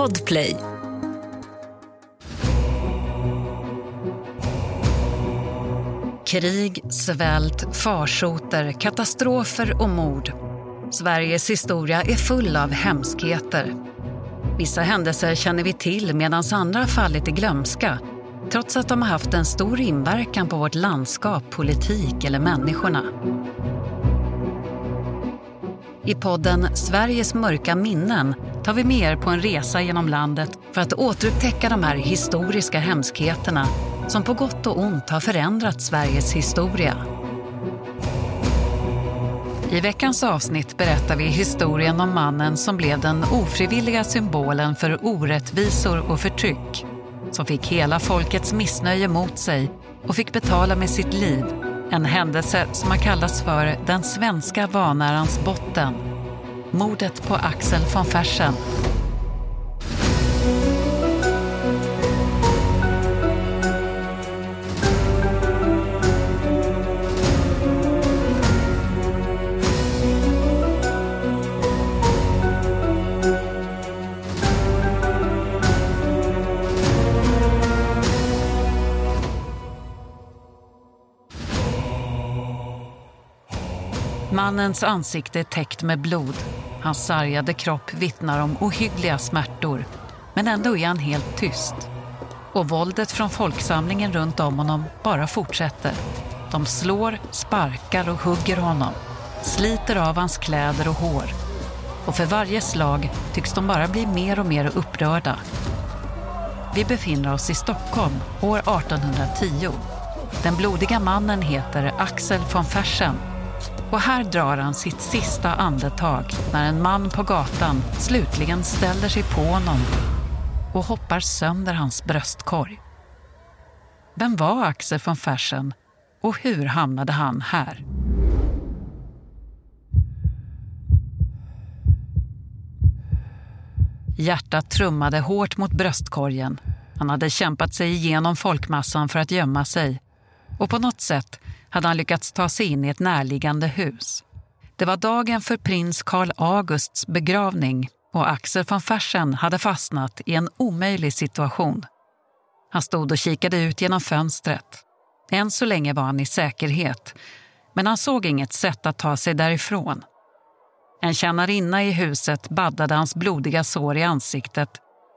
Podplay. Krig, svält, farsoter, katastrofer och mord. Sveriges historia är full av hemskheter. Vissa händelser känner vi till medan andra fallit i glömska trots att de har haft en stor inverkan på vårt landskap, politik eller människorna. I podden Sveriges mörka minnen tar vi med er på en resa genom landet för att återupptäcka de här historiska hemskheterna som på gott och ont har förändrat Sveriges historia. I veckans avsnitt berättar vi historien om mannen som blev den ofrivilliga symbolen för orättvisor och förtryck som fick hela folkets missnöje mot sig och fick betala med sitt liv. En händelse som har kallats för den svenska vanärans botten. Mordet på Axel von Fersen Mannens ansikte är täckt med blod. Hans sargade kropp vittnar om ohyggliga smärtor. Men ändå är han helt tyst. Och våldet från folksamlingen runt om honom bara fortsätter. De slår, sparkar och hugger honom. Sliter av hans kläder och hår. Och för varje slag tycks de bara bli mer och mer upprörda. Vi befinner oss i Stockholm år 1810. Den blodiga mannen heter Axel von Fersen och här drar han sitt sista andetag när en man på gatan slutligen ställer sig på honom och hoppar sönder hans bröstkorg. Vem var Axel von Fersen och hur hamnade han här? Hjärtat trummade hårt mot bröstkorgen. Han hade kämpat sig igenom folkmassan för att gömma sig och på något sätt hade han lyckats ta sig in i ett närliggande hus. Det var dagen för prins Carl Augusts begravning och Axel von Fersen hade fastnat i en omöjlig situation. Han stod och kikade ut genom fönstret. Än så länge var han i säkerhet, men han såg inget sätt att ta sig därifrån. En tjänarinna i huset baddade hans blodiga sår i ansiktet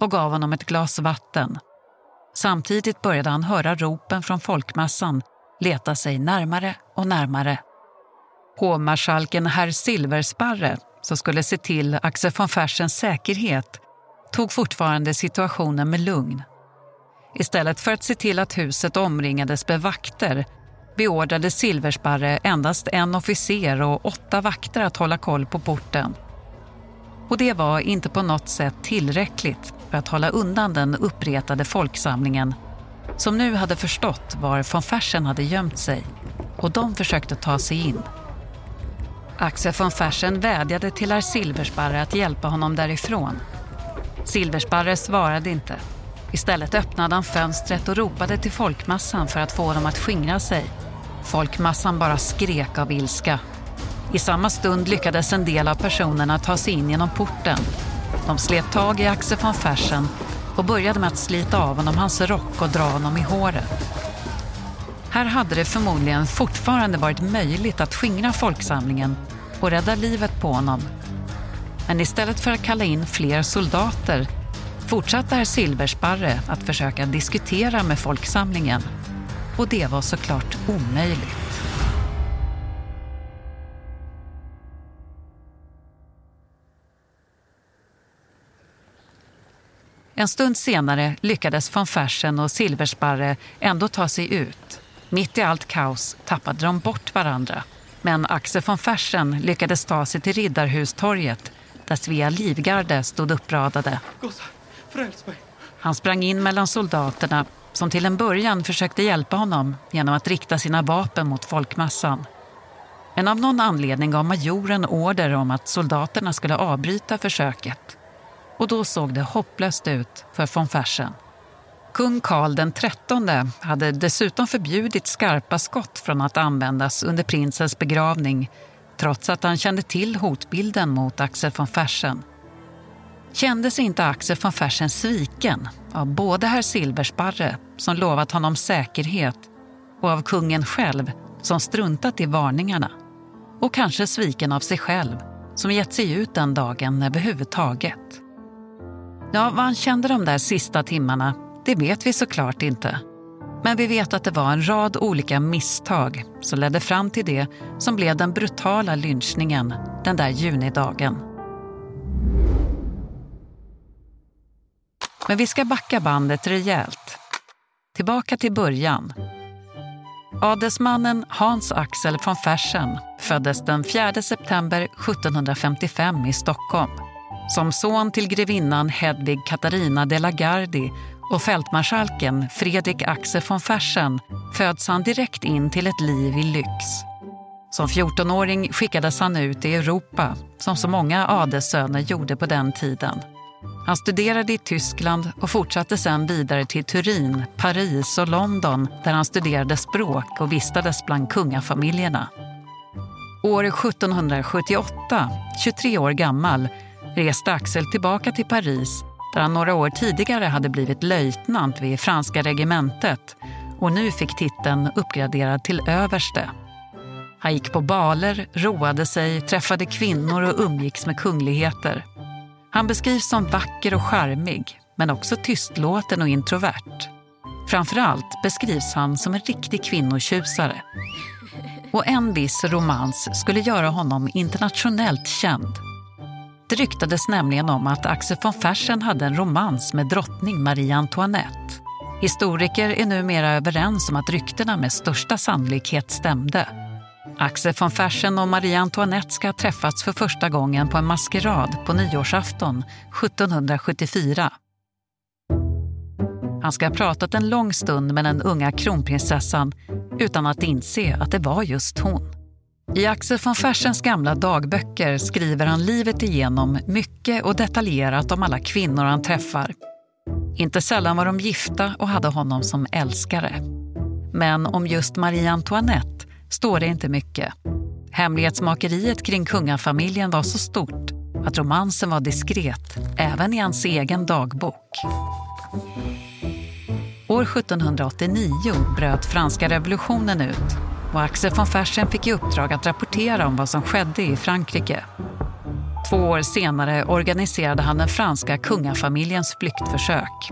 och gav honom ett glas vatten. Samtidigt började han höra ropen från folkmassan leta sig närmare och närmare. Hovmarskalken herr Silversparre, som skulle se till Axel von Fersens säkerhet, tog fortfarande situationen med lugn. Istället för att se till att huset omringades med vakter beordrade Silversparre endast en officer och åtta vakter att hålla koll på porten. Och det var inte på något sätt tillräckligt för att hålla undan den uppretade folksamlingen som nu hade förstått var von Fersen hade gömt sig och de försökte ta sig in. Axel von Fersen vädjade till herr Silversparre att hjälpa honom därifrån. Silversparre svarade inte. Istället öppnade han fönstret och ropade till folkmassan för att få dem att skingra sig. Folkmassan bara skrek av ilska. I samma stund lyckades en del av personerna ta sig in genom porten. De slet tag i Axel von Fersen och började med att slita av honom hans rock och dra honom i håret. Här hade det förmodligen fortfarande varit möjligt att skingra folksamlingen och rädda livet på honom. Men istället för att kalla in fler soldater fortsatte herr Silversparre att försöka diskutera med folksamlingen. Och det var såklart omöjligt. En stund senare lyckades von Fersen och Silversparre ändå ta sig ut. Mitt i allt kaos tappade de bort varandra. Men Axel von Fersen lyckades ta sig till Riddarhustorget där Svea livgarde stod uppradade. Han sprang in mellan soldaterna som till en början försökte hjälpa honom genom att rikta sina vapen mot folkmassan. Men av någon anledning gav majoren order om att soldaterna skulle avbryta försöket och då såg det hopplöst ut för von Fersen. Kung Karl XIII hade dessutom förbjudit skarpa skott från att användas under prinsens begravning trots att han kände till hotbilden mot Axel von Fersen. Kände sig inte Axel von Fersen sviken av både herr Silversparre, som lovat honom säkerhet, och av kungen själv, som struntat i varningarna? Och kanske sviken av sig själv, som gett sig ut den dagen överhuvudtaget? Ja, vad han kände de där sista timmarna, det vet vi såklart inte. Men vi vet att det var en rad olika misstag som ledde fram till det som blev den brutala lynchningen den där junidagen. Men vi ska backa bandet rejält. Tillbaka till början. Adelsmannen Hans Axel von Fersen föddes den 4 september 1755 i Stockholm. Som son till grevinnan Hedvig Katarina de la Gardie och fältmarskalken Fredrik Axel von Fersen föds han direkt in till ett liv i lyx. Som 14-åring skickades han ut i Europa, som så många adelssöner gjorde på den tiden. Han studerade i Tyskland och fortsatte sen vidare till Turin, Paris och London där han studerade språk och vistades bland kungafamiljerna. År 1778, 23 år gammal, reste Axel tillbaka till Paris där han några år tidigare hade blivit löjtnant vid franska regementet och nu fick titeln uppgraderad till överste. Han gick på baler, roade sig, träffade kvinnor och umgicks med kungligheter. Han beskrivs som vacker och charmig, men också tystlåten och introvert. Framförallt beskrivs han som en riktig kvinnotjusare. Och en viss romans skulle göra honom internationellt känd. Det ryktades nämligen om att Axel von Fersen hade en romans med drottning Marie Antoinette. Historiker är numera överens om att ryktena med största sannolikhet stämde. Axel von Fersen och Marie Antoinette ska ha träffats för första gången på en maskerad på nyårsafton 1774. Han ska ha pratat en lång stund med den unga kronprinsessan utan att inse att det var just hon. I Axel von Fersens gamla dagböcker skriver han livet igenom mycket och detaljerat om alla kvinnor han träffar. Inte sällan var de gifta och hade honom som älskare. Men om just Marie Antoinette står det inte mycket. Hemlighetsmakeriet kring kungafamiljen var så stort att romansen var diskret, även i hans egen dagbok. År 1789 bröt franska revolutionen ut och Axel von Fersen fick i uppdrag att rapportera om vad som skedde i Frankrike. Två år senare organiserade han den franska kungafamiljens flyktförsök.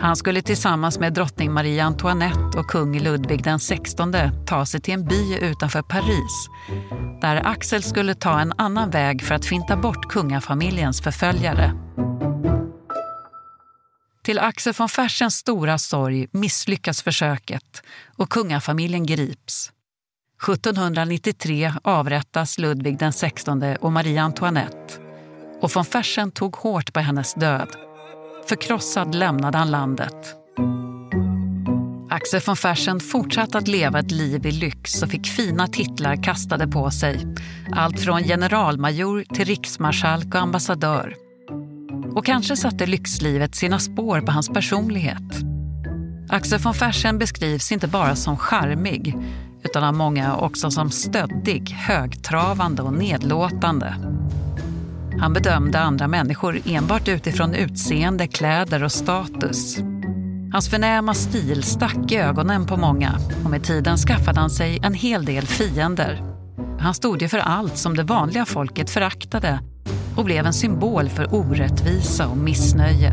Han skulle tillsammans med drottning Marie Antoinette och kung Ludvig XVI ta sig till en by utanför Paris där Axel skulle ta en annan väg för att finta bort kungafamiljens förföljare. Till Axel von Fersens stora sorg misslyckas försöket och kungafamiljen grips. 1793 avrättas Ludvig XVI och Marie Antoinette och von Fersen tog hårt på hennes död. Förkrossad lämnade han landet. Axel von Fersen fortsatte att leva ett liv i lyx och fick fina titlar kastade på sig. Allt från generalmajor till riksmarskalk och ambassadör. Och kanske satte lyxlivet sina spår på hans personlighet. Axel von Fersen beskrivs inte bara som charmig utan av många också som stöddig, högtravande och nedlåtande. Han bedömde andra människor enbart utifrån utseende, kläder och status. Hans förnäma stil stack i ögonen på många och med tiden skaffade han sig en hel del fiender. Han stod ju för allt som det vanliga folket föraktade och blev en symbol för orättvisa och missnöje.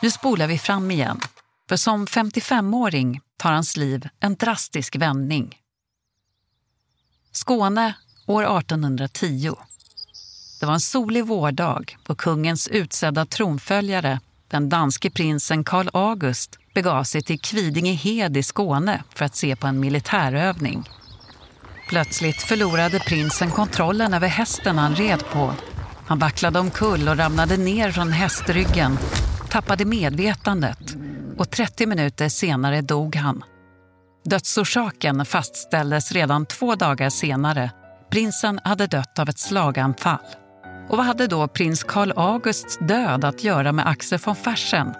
Nu spolar vi fram igen. För som 55-åring tar hans liv en drastisk vändning. Skåne år 1810. Det var en solig vårdag och kungens utsedda tronföljare, den danske prinsen Karl August, begav sig till Kvidingehed i Skåne för att se på en militärövning. Plötsligt förlorade prinsen kontrollen över hästen han red på. Han vacklade omkull och ramlade ner från hästryggen, tappade medvetandet och 30 minuter senare dog han. Dödsorsaken fastställdes redan två dagar senare. Prinsen hade dött av ett slaganfall. Och vad hade då prins Carl Augusts död att göra med Axel von Fersen?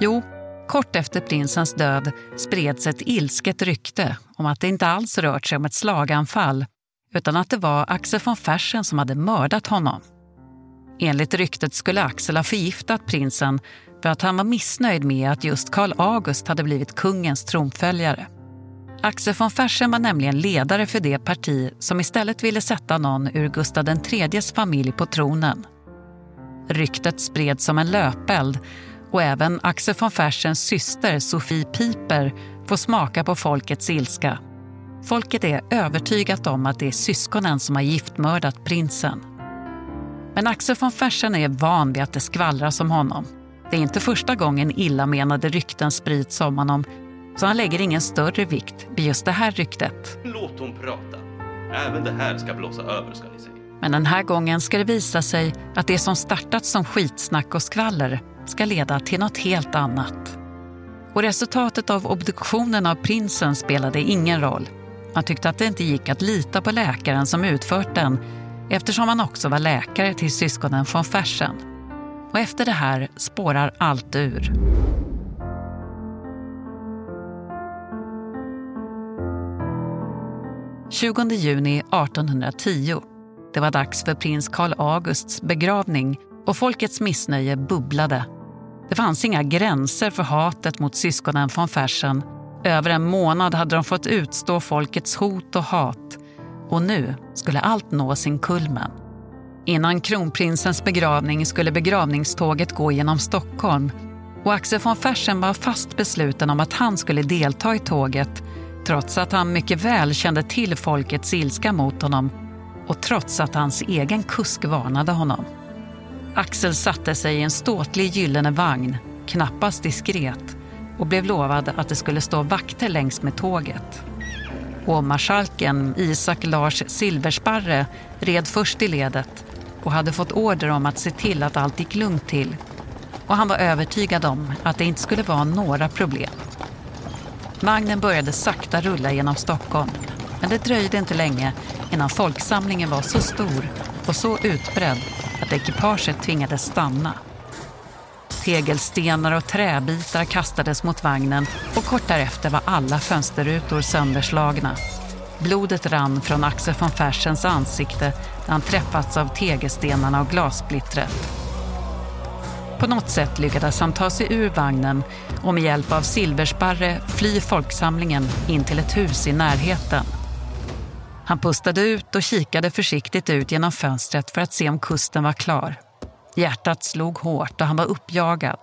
Jo, kort efter prinsens död spreds ett ilsket rykte om att det inte alls rört sig om ett slaganfall utan att det var Axel von Fersen som hade mördat honom. Enligt ryktet skulle Axel ha förgiftat prinsen för att han var missnöjd med att just Karl August hade blivit kungens tronföljare. Axel von Fersen var nämligen ledare för det parti som istället ville sätta någon ur Gustav IIIs familj på tronen. Ryktet spreds som en löpeld och även Axel von Fersens syster Sofie Piper får smaka på folkets ilska. Folket är övertygat om att det är syskonen som har giftmördat prinsen. Men Axel von Fersen är van vid att det skvallras om honom. Det är inte första gången illamenade rykten sprids om honom så han lägger ingen större vikt vid just det här ryktet. Låt hon prata. Även det här ska blåsa över ska ni se. Men den här gången ska det visa sig att det som startat som skitsnack och skvaller ska leda till något helt annat. Och resultatet av obduktionen av prinsen spelade ingen roll. Man tyckte att det inte gick att lita på läkaren som utfört den eftersom han också var läkare till syskonen von Fersen. Och efter det här spårar allt ur. 20 juni 1810. Det var dags för prins Carl Augusts begravning och folkets missnöje bubblade. Det fanns inga gränser för hatet mot syskonen von Fersen. Över en månad hade de fått utstå folkets hot och hat. Och nu skulle allt nå sin kulmen. Innan kronprinsens begravning skulle begravningståget gå genom Stockholm och Axel von Fersen var fast besluten om att han skulle delta i tåget trots att han mycket väl kände till folkets ilska mot honom och trots att hans egen kusk varnade honom. Axel satte sig i en ståtlig gyllene vagn, knappast diskret och blev lovad att det skulle stå vakter längs med tåget. Hovmarskalken Isak Lars Silversparre red först i ledet och hade fått order om att se till att allt gick lugnt till. Och han var övertygad om att det inte skulle vara några problem. Vagnen började sakta rulla genom Stockholm. Men det dröjde inte länge innan folksamlingen var så stor och så utbredd att ekipaget tvingades stanna. Tegelstenar och träbitar kastades mot vagnen och kort därefter var alla fönsterrutor sönderslagna. Blodet rann från Axel von Fersens ansikte när han träffats av tegelstenarna och glassplittret. På något sätt lyckades han ta sig ur vagnen och med hjälp av silversparre fly folksamlingen in till ett hus i närheten. Han pustade ut och kikade försiktigt ut genom fönstret för att se om kusten var klar. Hjärtat slog hårt och han var uppjagad.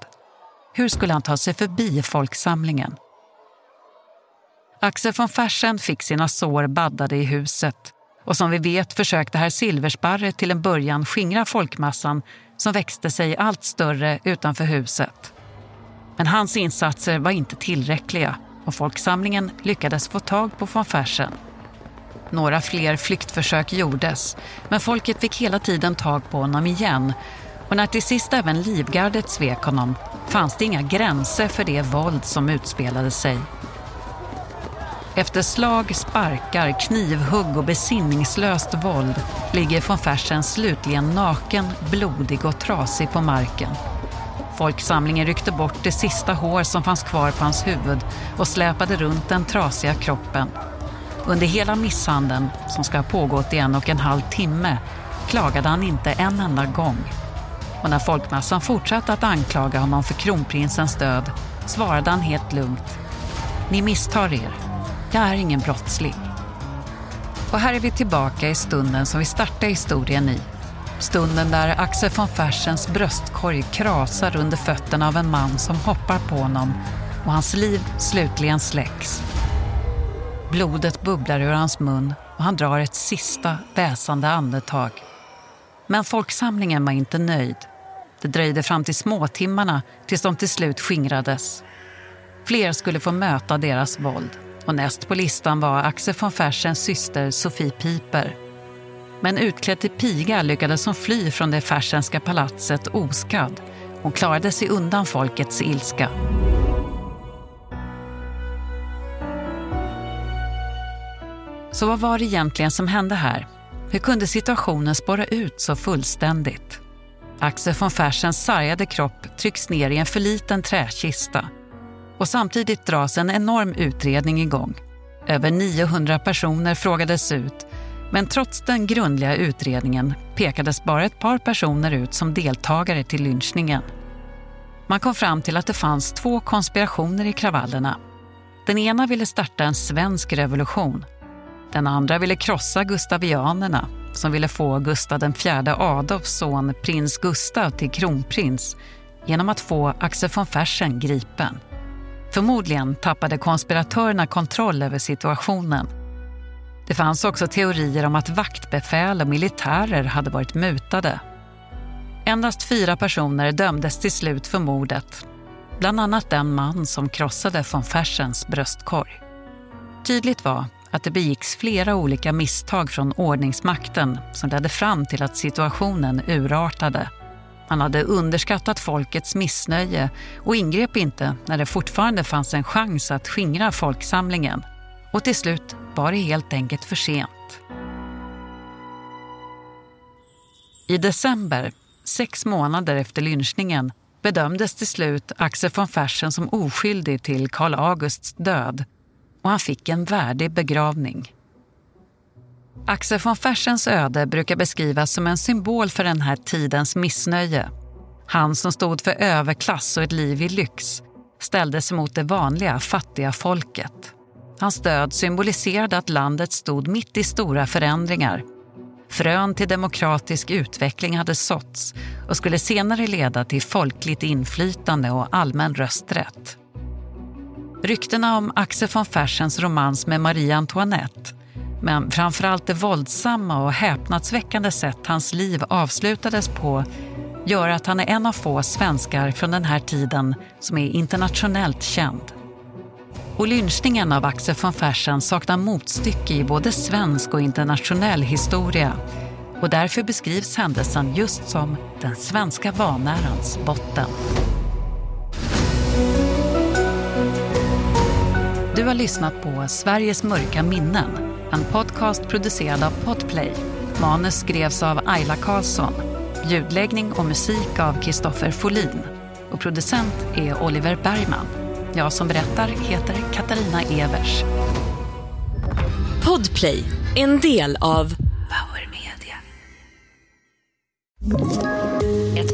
Hur skulle han ta sig förbi folksamlingen? Axel von Fersen fick sina sår baddade i huset och som vi vet försökte herr Silversparre till en början skingra folkmassan som växte sig allt större utanför huset. Men hans insatser var inte tillräckliga och folksamlingen lyckades få tag på von Fersen. Några fler flyktförsök gjordes, men folket fick hela tiden tag på honom igen och när till sist även livgardet svek honom fanns det inga gränser för det våld som utspelade sig. Efter slag, sparkar, knivhugg och besinningslöst våld ligger von Fersen slutligen naken, blodig och trasig på marken. Folksamlingen ryckte bort det sista hår som fanns kvar på hans huvud och släpade runt den trasiga kroppen. Under hela misshandeln, som ska ha pågått i en och en halv timme, klagade han inte en enda gång. Och när folkmassan fortsatte att anklaga honom för kronprinsens död svarade han helt lugnt. Ni misstar er. Jag är ingen brottsling. Och här är vi tillbaka i stunden som vi startade historien i. Stunden där Axel von Fersens bröstkorg krasar under fötterna av en man som hoppar på honom och hans liv slutligen släcks. Blodet bubblar ur hans mun och han drar ett sista väsande andetag. Men folksamlingen var inte nöjd. Det dröjde fram till småtimmarna tills de till slut skingrades. Fler skulle få möta deras våld och näst på listan var Axel von Fersens syster Sofie Piper. Men utklädd till piga lyckades hon fly från det Fersenska palatset oskadd. Hon klarade sig undan folkets ilska. Så vad var det egentligen som hände här? Hur kunde situationen spåra ut så fullständigt? Axel von Fersens sargade kropp trycks ner i en för liten träkista. Och samtidigt dras en enorm utredning igång. Över 900 personer frågades ut men trots den grundliga utredningen pekades bara ett par personer ut som deltagare till lynchningen. Man kom fram till att det fanns två konspirationer i kravallerna. Den ena ville starta en svensk revolution. Den andra ville krossa gustavianerna som ville få Gustav IV Adolfs son prins Gustav till kronprins genom att få Axel von Fersen gripen. Förmodligen tappade konspiratörerna kontroll över situationen. Det fanns också teorier om att vaktbefäl och militärer hade varit mutade. Endast fyra personer dömdes till slut för mordet. Bland annat den man som krossade von Fersens bröstkorg. Tydligt var att det begicks flera olika misstag från ordningsmakten som ledde fram till att situationen urartade. Han hade underskattat folkets missnöje och ingrep inte när det fortfarande fanns en chans att skingra folksamlingen. Och till slut var det helt enkelt för sent. I december, sex månader efter lynchningen, bedömdes till slut Axel von Fersen som oskyldig till Karl Augusts död och han fick en värdig begravning. Axel von Fersens öde brukar beskrivas som en symbol för den här tidens missnöje. Han som stod för överklass och ett liv i lyx ställdes mot det vanliga, fattiga folket. Hans död symboliserade att landet stod mitt i stora förändringar. Frön till demokratisk utveckling hade såtts och skulle senare leda till folkligt inflytande och allmän rösträtt. Ryktena om Axel von Fersens romans med Marie Antoinette men framförallt det våldsamma och häpnadsväckande sätt hans liv avslutades på gör att han är en av få svenskar från den här tiden som är internationellt känd. Och lynchningen av Axel von Fersen saknar motstycke i både svensk och internationell historia och därför beskrivs händelsen just som den svenska vanärans botten. Du har lyssnat på Sveriges mörka minnen, en podcast producerad av Podplay. Manus skrevs av Ayla Karlsson, ljudläggning och musik av Kristoffer Folin och producent är Oliver Bergman. Jag som berättar heter Katarina Evers. Podplay, en del av Power Media